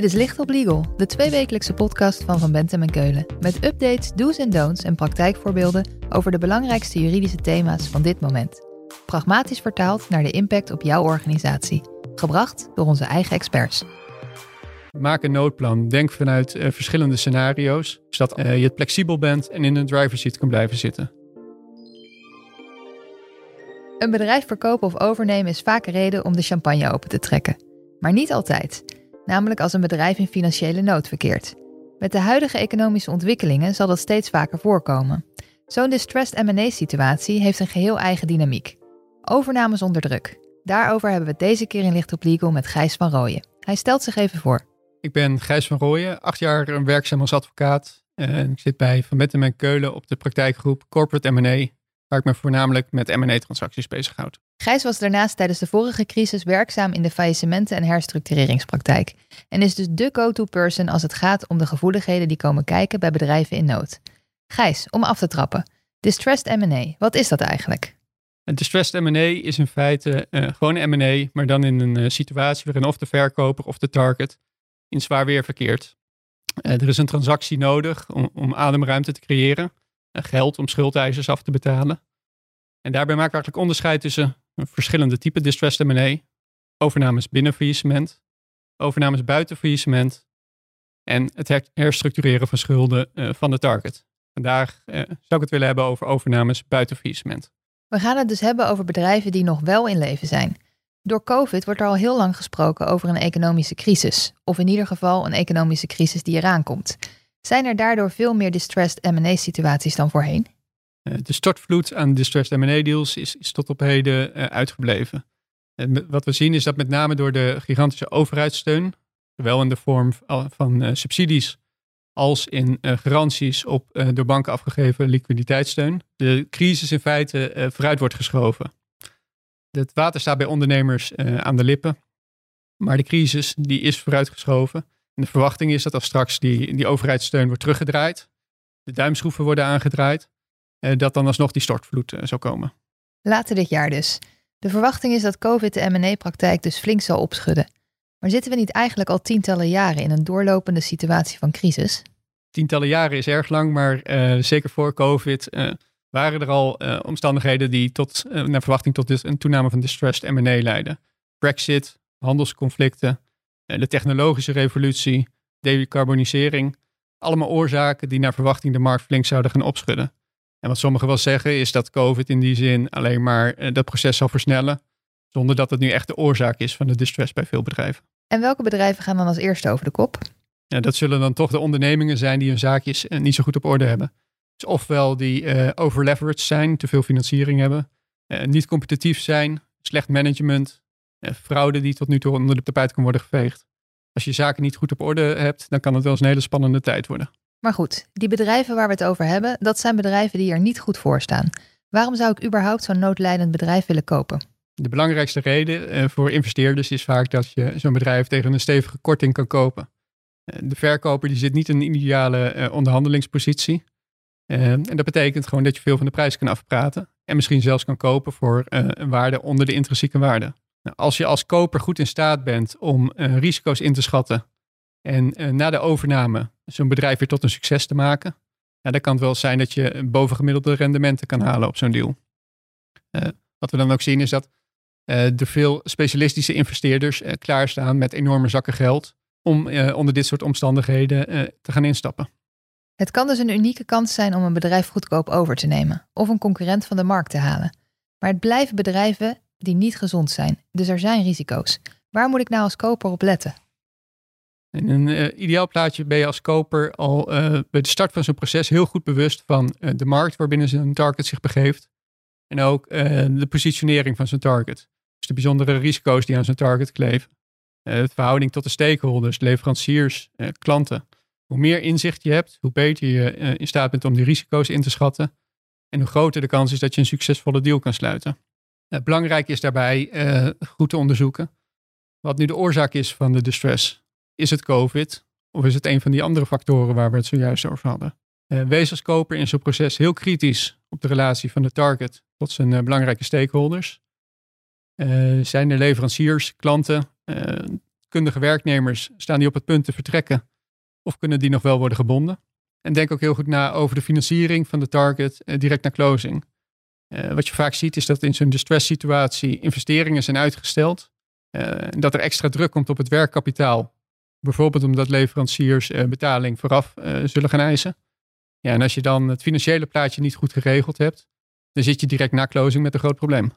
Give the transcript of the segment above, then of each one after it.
Dit is Licht op Legal, de tweewekelijkse podcast van Van Bentem en Keulen. Met updates, do's en don'ts en praktijkvoorbeelden over de belangrijkste juridische thema's van dit moment. Pragmatisch vertaald naar de impact op jouw organisatie. Gebracht door onze eigen experts. Maak een noodplan. Denk vanuit uh, verschillende scenario's, zodat uh, je flexibel bent en in een driver's seat kan blijven zitten. Een bedrijf verkopen of overnemen is vaak een reden om de champagne open te trekken. Maar niet altijd, namelijk als een bedrijf in financiële nood verkeert. Met de huidige economische ontwikkelingen zal dat steeds vaker voorkomen. Zo'n distressed M&A-situatie heeft een geheel eigen dynamiek. Overnames onder druk. Daarover hebben we deze keer in Licht op Legal met Gijs van Rooyen. Hij stelt zich even voor. Ik ben Gijs van Rooyen, acht jaar werkzaam als advocaat. En ik zit bij Van Bentem en Keulen op de praktijkgroep Corporate M&A, waar ik me voornamelijk met M&A-transacties bezighoud. Gijs was daarnaast tijdens de vorige crisis werkzaam in de faillissementen- en herstructureringspraktijk en is dus de go-to person als het gaat om de gevoeligheden die komen kijken bij bedrijven in nood. Gijs, om af te trappen. Distressed M&A, wat is dat eigenlijk? Een distressed M&A is in feite uh, gewoon M&A, maar dan in een uh, situatie waarin of de verkoper of de target in zwaar weer verkeert. Uh, er is een transactie nodig om, om ademruimte te creëren, geld om schuldeisers af te betalen. En daarbij maken we eigenlijk onderscheid tussen verschillende typen distressed M&A, overnames binnen faillissement, overnames buiten faillissement en het herstructureren van schulden van de target. Vandaag zou ik het willen hebben over overnames buiten faillissement. We gaan het dus hebben over bedrijven die nog wel in leven zijn. Door COVID wordt er al heel lang gesproken over een economische crisis, of in ieder geval een economische crisis die eraan komt. Zijn er daardoor veel meer distressed M&A-situaties dan voorheen? Eh, de stortvloed aan distressed M&A-deals is, is, tot op heden uh, uitgebleven. En wat we zien is dat met name door de gigantische overheidssteun, zowel in de vorm van subsidies als in garanties op door banken afgegeven liquiditeitssteun, de crisis in feite vooruit wordt geschoven. Het water staat bij ondernemers aan de lippen, maar de crisis die is vooruitgeschoven. En de verwachting is dat als straks die, die overheidssteun wordt teruggedraaid, de duimschroeven worden aangedraaid, dat dan alsnog die stortvloed zou komen. Later dit jaar dus. De verwachting is dat COVID de M&A-praktijk dus flink zal opschudden. Maar zitten we niet eigenlijk al tientallen jaren in een doorlopende situatie van crisis? Tientallen jaren is erg lang, maar uh, zeker voor COVID uh, waren er al uh, omstandigheden die tot, naar verwachting tot dus een toename van distressed M&A leiden. Brexit, handelsconflicten, de technologische revolutie, decarbonisering. Allemaal oorzaken die naar verwachting de markt flink zouden gaan opschudden. En wat sommigen wel zeggen is dat COVID in die zin alleen maar dat proces zal versnellen, zonder dat het nu echt de oorzaak is van de distress bij veel bedrijven. En welke bedrijven gaan dan als eerste over de kop? Ja, dat zullen dan toch de ondernemingen zijn die hun zaakjes eh, niet zo goed op orde hebben. Dus ofwel die uh, overleveraged zijn, te veel financiering hebben, uh, niet competitief zijn, slecht management, fraude die tot nu toe onder de tapijt kan worden geveegd. Als je zaken niet goed op orde hebt, dan kan het wel eens een hele spannende tijd worden. Maar goed, die bedrijven waar we het over hebben, dat zijn bedrijven die er niet goed voor staan. Waarom zou ik überhaupt zo'n noodlijdend bedrijf willen kopen? De belangrijkste reden voor investeerders is vaak dat je zo'n bedrijf tegen een stevige korting kan kopen. De verkoper die zit niet in een ideale onderhandelingspositie. En dat betekent gewoon dat je veel van de prijs kan afpraten. En misschien zelfs kan kopen voor een waarde onder de intrinsieke waarde. Nou, als je als koper goed in staat bent om risico's in te schatten. En na de overname zo'n bedrijf weer tot een succes te maken. Ja, dan kan het wel zijn dat je bovengemiddelde rendementen kan halen op zo'n deal. wat we dan ook zien is dat er veel specialistische investeerders klaarstaan met enorme zakken geld om onder dit soort omstandigheden te gaan instappen. Het kan dus een unieke kans zijn om een bedrijf goedkoop over te nemen of een concurrent van de markt te halen. Maar het blijven bedrijven die niet gezond zijn, dus er zijn risico's. Waar moet ik nou als koper op letten? In een uh, ideaal plaatje ben je als koper al bij de start van zo'n proces heel goed bewust van de markt waarbinnen zijn target zich begeeft. En ook de positionering van zijn target. Dus de bijzondere risico's die aan zijn target kleven. Eh, de verhouding tot de stakeholders, leveranciers, eh, klanten. Hoe meer inzicht je hebt, hoe beter je eh, in staat bent om die risico's in te schatten. En hoe groter de kans is dat je een succesvolle deal kan sluiten. Belangrijk is daarbij goed te onderzoeken wat nu de oorzaak is van de distress. Is het COVID of is het een van die andere factoren waar we het zojuist over hadden? wees als koper in zo'n proces heel kritisch op de relatie van de target tot zijn belangrijke stakeholders. zijn er leveranciers, klanten, kundige werknemers, staan die op het punt te vertrekken? Of kunnen die nog wel worden gebonden? En denk ook heel goed na over de financiering van de target direct na closing. Wat je vaak ziet is dat in zo'n distress situatie investeringen zijn uitgesteld. dat er extra druk komt op het werkkapitaal. Bijvoorbeeld omdat leveranciers betaling vooraf zullen gaan eisen. Ja, en als je dan het financiële plaatje niet goed geregeld hebt, dan zit je direct na closing met een groot probleem.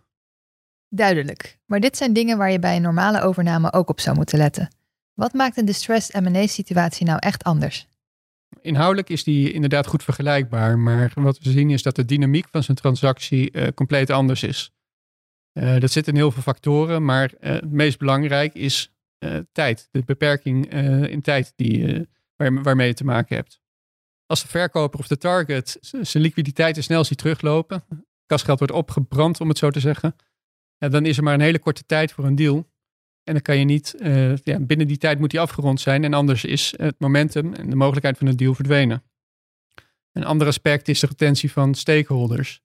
Duidelijk. Maar dit zijn dingen waar je bij een normale overname ook op zou moeten letten. Wat maakt een distressed M&A situatie nou echt anders? Inhoudelijk is die inderdaad goed vergelijkbaar, maar wat we zien is dat de dynamiek van zijn transactie uh, compleet anders is. Uh, dat zit in heel veel factoren, maar uh, het meest belangrijk is tijd. De beperking in tijd die, waar, waarmee je te maken hebt. Als de verkoper of de target zijn liquiditeit er snel ziet teruglopen, kasgeld wordt opgebrand om het zo te zeggen, ja, dan is er maar een hele korte tijd voor een deal. En dan kan je niet, uh, ja, binnen die tijd moet die afgerond zijn en anders is het momentum en de mogelijkheid van een deal verdwenen. Een ander aspect is de retentie van stakeholders.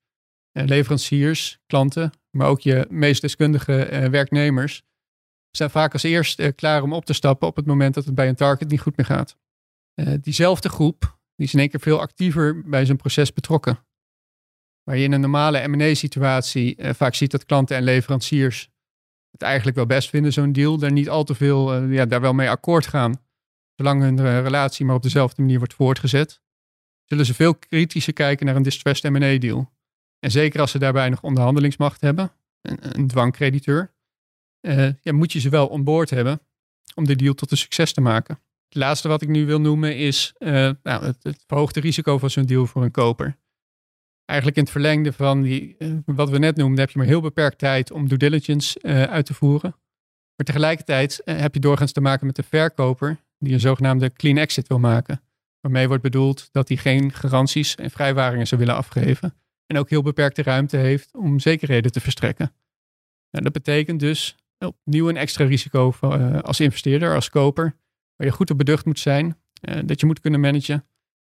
Uh, leveranciers, klanten, maar ook je meest deskundige uh, werknemers zijn vaak als eerst klaar om op te stappen op het moment dat het bij een target niet goed meer gaat. diezelfde groep die is in één keer veel actiever bij zijn proces betrokken. Waar je in een normale M&A-situatie eh, vaak ziet dat klanten en leveranciers het eigenlijk wel best vinden, zo'n deal. Daar niet al te veel, uh, ja, daar wel mee akkoord gaan. Zolang hun uh, relatie maar op dezelfde manier wordt voortgezet. Zullen ze veel kritischer kijken naar een distressed M&A-deal. En zeker als ze daarbij nog onderhandelingsmacht hebben, een, een dwangcrediteur, ja, moet je ze wel onboord hebben om de deal tot een succes te maken. Het laatste wat ik nu wil noemen is nou, het, het, verhoogde risico van zo'n deal voor een koper. Eigenlijk in het verlengde van die, uh, wat we net noemden, heb je maar heel beperkt tijd om due diligence uh, uit te voeren. Maar tegelijkertijd heb je doorgaans te maken met een verkoper die een zogenaamde clean exit wil maken. Waarmee wordt bedoeld dat hij geen garanties en vrijwaringen zou willen afgeven. En ook heel beperkte ruimte heeft om zekerheden te verstrekken. Nou, dat betekent dus opnieuw een extra risico als investeerder, als koper waar je goed op beducht moet zijn. Dat je moet kunnen managen.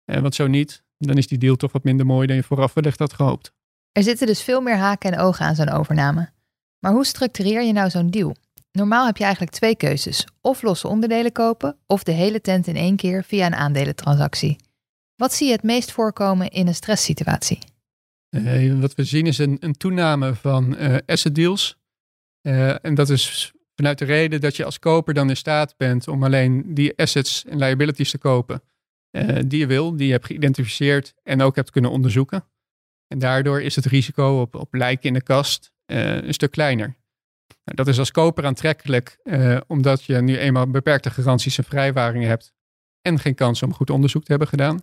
Want zo niet, dan is die deal toch wat minder mooi dan je vooraf wellicht had gehoopt. Er zitten dus veel meer haken en ogen aan zo'n overname. Maar hoe structureer je nou zo'n deal? Normaal heb je eigenlijk twee keuzes. Of losse onderdelen kopen, of de hele tent in één keer via een aandelentransactie. Wat zie je het meest voorkomen in een stresssituatie? Uh, wat we zien is een, een toename van asset deals. en dat is Vanuit de reden dat je als koper dan in staat bent om alleen die assets en liabilities te kopen uh, die je wil, die je hebt geïdentificeerd en ook hebt kunnen onderzoeken. En daardoor is het risico op, op lijken in de kast uh, een stuk kleiner. Nou, dat is als koper aantrekkelijk, uh, omdat je nu eenmaal beperkte garanties en vrijwaringen hebt en geen kans om goed onderzoek te hebben gedaan.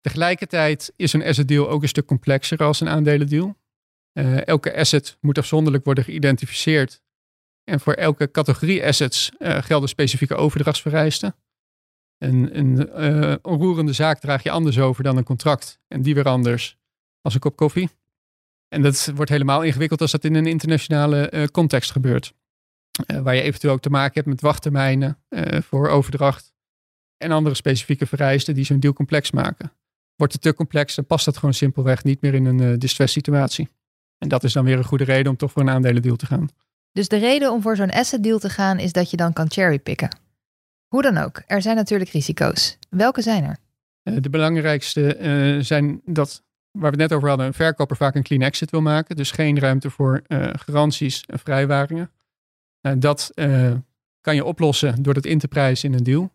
Tegelijkertijd is een asset deal ook een stuk complexer als een aandelendeal. elke asset moet afzonderlijk worden geïdentificeerd en voor elke categorie assets gelden specifieke overdrachtsvereisten. Een, onroerende zaak draag je anders over dan een contract. En die weer anders als een kop koffie. En dat wordt helemaal ingewikkeld als dat in een internationale uh, context gebeurt. waar je eventueel ook te maken hebt met wachttermijnen voor overdracht. En andere specifieke vereisten die zo'n deal complex maken. Wordt het te complex, dan past dat gewoon simpelweg niet meer in een distress situatie. En dat is dan weer een goede reden om toch voor een aandelendeal te gaan. Dus de reden om voor zo'n asset deal te gaan is dat je dan kan cherrypicken. Hoe dan ook, er zijn natuurlijk risico's. Welke zijn er? Eh, de belangrijkste uh, zijn dat, waar we het net over hadden, een verkoper vaak een clean exit wil maken. Dus geen ruimte voor uh, garanties en vrijwaringen. dat kan je oplossen door dat in te prijzen in een deal.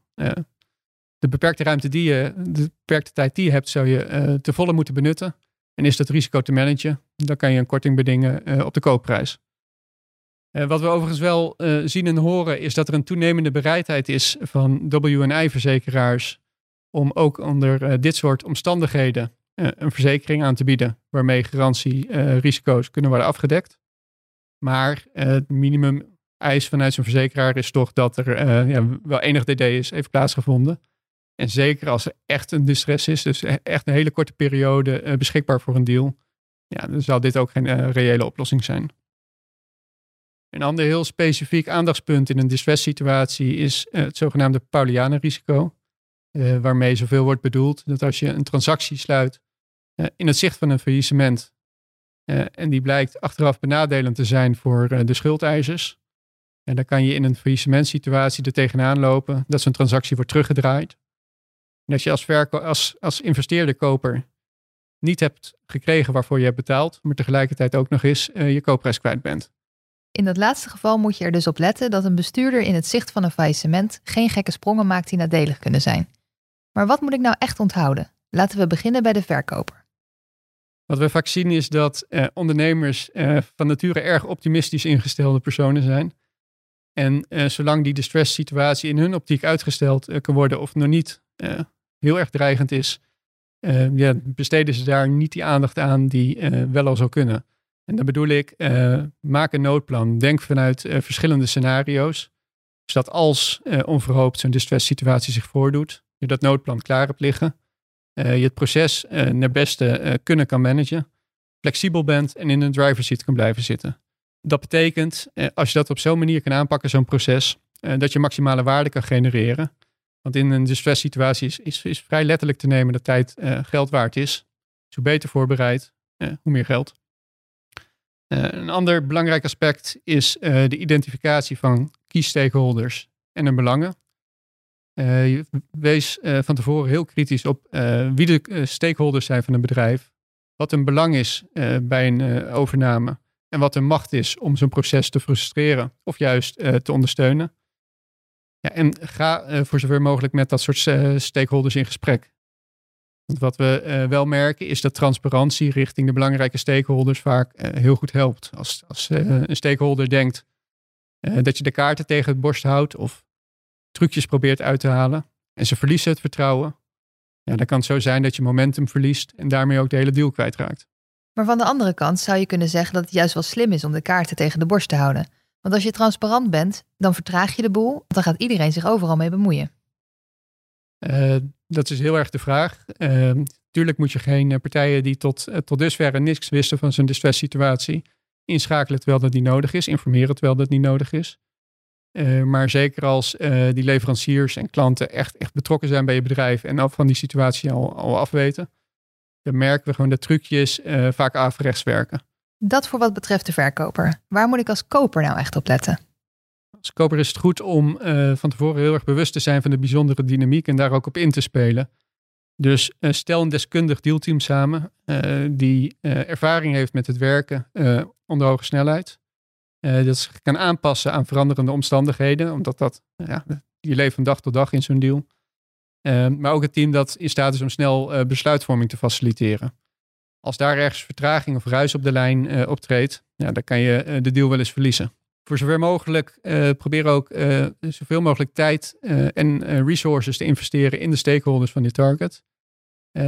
de beperkte ruimte die je, de beperkte tijd die je hebt, zou je te volle moeten benutten. En is dat risico te managen, dan kan je een korting bedingen op de koopprijs. Uh, wat we overigens wel uh, zien en horen is dat er een toenemende bereidheid is van WNI-verzekeraars om ook onder uh, dit soort omstandigheden een verzekering aan te bieden waarmee garantierisico's kunnen worden afgedekt. Maar het minimum eis vanuit zo'n verzekeraar is toch dat er ja, wel enig DD is, heeft plaatsgevonden. En zeker als er echt een distress is, dus echt een hele korte periode beschikbaar voor een deal, ja, dan zal dit ook geen reële oplossing zijn. Een ander heel specifiek aandachtspunt in een distress situatie is uh, het zogenaamde Paulianen-risico. Uh, waarmee zoveel wordt bedoeld dat als je een transactie sluit uh, in het zicht van een faillissement en die blijkt achteraf benadelend te zijn voor de schuldeisers, En dan kan je in een faillissementsituatie er tegenaan lopen dat zo'n transactie wordt teruggedraaid. En als je als, als, als investeerder koper niet hebt gekregen waarvoor je hebt betaald, maar tegelijkertijd ook nog eens je koopprijs kwijt bent. In dat laatste geval moet je er dus op letten dat een bestuurder in het zicht van een faillissement geen gekke sprongen maakt die nadelig kunnen zijn. Maar wat moet ik nou echt onthouden? Laten we beginnen bij de verkoper. Wat we vaak zien is dat eh, ondernemers eh, van nature erg optimistisch ingestelde personen zijn. En eh, zolang die distress situatie in hun optiek uitgesteld eh, kan worden of nog niet eh, heel erg dreigend is, uh, ja, besteden ze daar niet die aandacht aan die wel al zou kunnen. En dan bedoel ik, uh, maak een noodplan. Denk vanuit verschillende scenario's. Zodat als onverhoopt zo'n distress situatie zich voordoet, je dat noodplan klaar hebt liggen. je het proces naar beste kunnen kan managen. Flexibel bent en in een driver's seat kan blijven zitten. Dat betekent, als je dat op zo'n manier kan aanpakken, zo'n proces, dat je maximale waarde kan genereren. Want in een distress situatie is, is, is vrij letterlijk te nemen dat tijd geld waard is. Dus hoe beter voorbereid, hoe meer geld. Uh, een ander belangrijk aspect is de identificatie van key stakeholders en hun belangen. wees van tevoren heel kritisch op wie de stakeholders zijn van een bedrijf, wat hun belang is bij een overname en wat hun macht is om zo'n proces te frustreren of juist te ondersteunen. Ja, en ga voor zover mogelijk met dat soort stakeholders in gesprek. Wat we uh, wel merken is dat transparantie richting de belangrijke stakeholders vaak heel goed helpt. Als, als een stakeholder denkt dat je de kaarten tegen het borst houdt of trucjes probeert uit te halen en ze verliezen het vertrouwen, ja, dan kan het zo zijn dat je momentum verliest en daarmee ook de hele deal kwijtraakt. Maar van de andere kant zou je kunnen zeggen dat het juist wel slim is om de kaarten tegen de borst te houden. Want als je transparant bent, dan vertraag je de boel, want dan gaat iedereen zich overal mee bemoeien. Uh, dat is heel erg de vraag. Uh, tuurlijk moet je geen eh, partijen die tot, uh, tot dusver niks wisten van zijn distress situatie inschakelen terwijl dat niet nodig is, informeren terwijl dat niet nodig is. maar zeker als die leveranciers en klanten echt, echt betrokken zijn bij je bedrijf en al van die situatie al, al afweten, dan merken we gewoon dat trucjes vaak averechts werken. Dat voor wat betreft de verkoper. Waar moet ik als koper nou echt op letten? Koper is het goed om uh, van tevoren heel erg bewust te zijn van de bijzondere dynamiek en daar ook op in te spelen. Dus uh, stel een deskundig dealteam samen uh, die ervaring heeft met het werken onder hoge snelheid. dat kan aanpassen aan veranderende omstandigheden, omdat dat, ja, je leeft van dag tot dag in zo'n deal. maar ook het team dat in staat is om snel besluitvorming te faciliteren. Als daar ergens vertraging of ruis op de lijn optreedt, ja, dan kan je de deal wel eens verliezen. Voor zover mogelijk probeer ook zoveel mogelijk tijd en resources te investeren in de stakeholders van je target.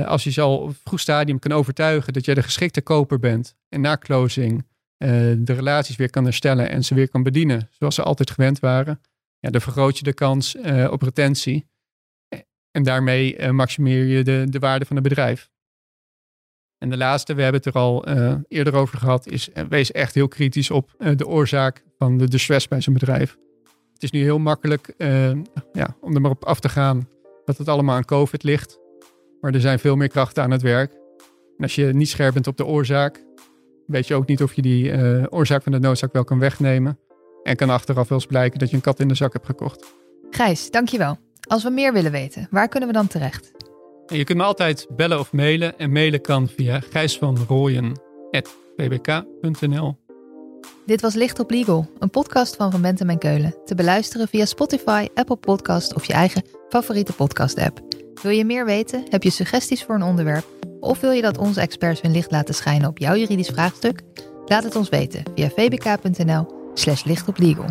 als je ze al vroeg stadium kan overtuigen dat jij de geschikte koper bent en na closing de relaties weer kan herstellen en ze weer kan bedienen zoals ze altijd gewend waren, ja, dan vergroot je de kans op retentie. En daarmee maximeer je de, de waarde van het bedrijf. En de laatste, we hebben het er al uh, eerder over gehad, is uh, wees echt heel kritisch op uh, de oorzaak van de distress bij zijn bedrijf. Het is nu heel makkelijk ja, om er maar op af te gaan dat het allemaal aan COVID ligt. Maar er zijn veel meer krachten aan het werk. En als je niet scherp bent op de oorzaak, weet je ook niet of je die oorzaak van de noodzaak wel kan wegnemen. En kan achteraf wel eens blijken dat je een kat in de zak hebt gekocht. Gijs, dankjewel. Als we meer willen weten, waar kunnen we dan terecht? Je kunt me altijd bellen of mailen. En mailen kan via gijsvanrooyen.pbk.nl Dit was Licht op Legal, een podcast van Van Bentem en Keulen. Te beluisteren via Spotify, Apple Podcast of je eigen favoriete podcast-app. Wil je meer weten? Heb je suggesties voor een onderwerp? Of wil je dat onze experts hun licht laten schijnen op jouw juridisch vraagstuk? Laat het ons weten via vbk.nl slash lichtoplegal.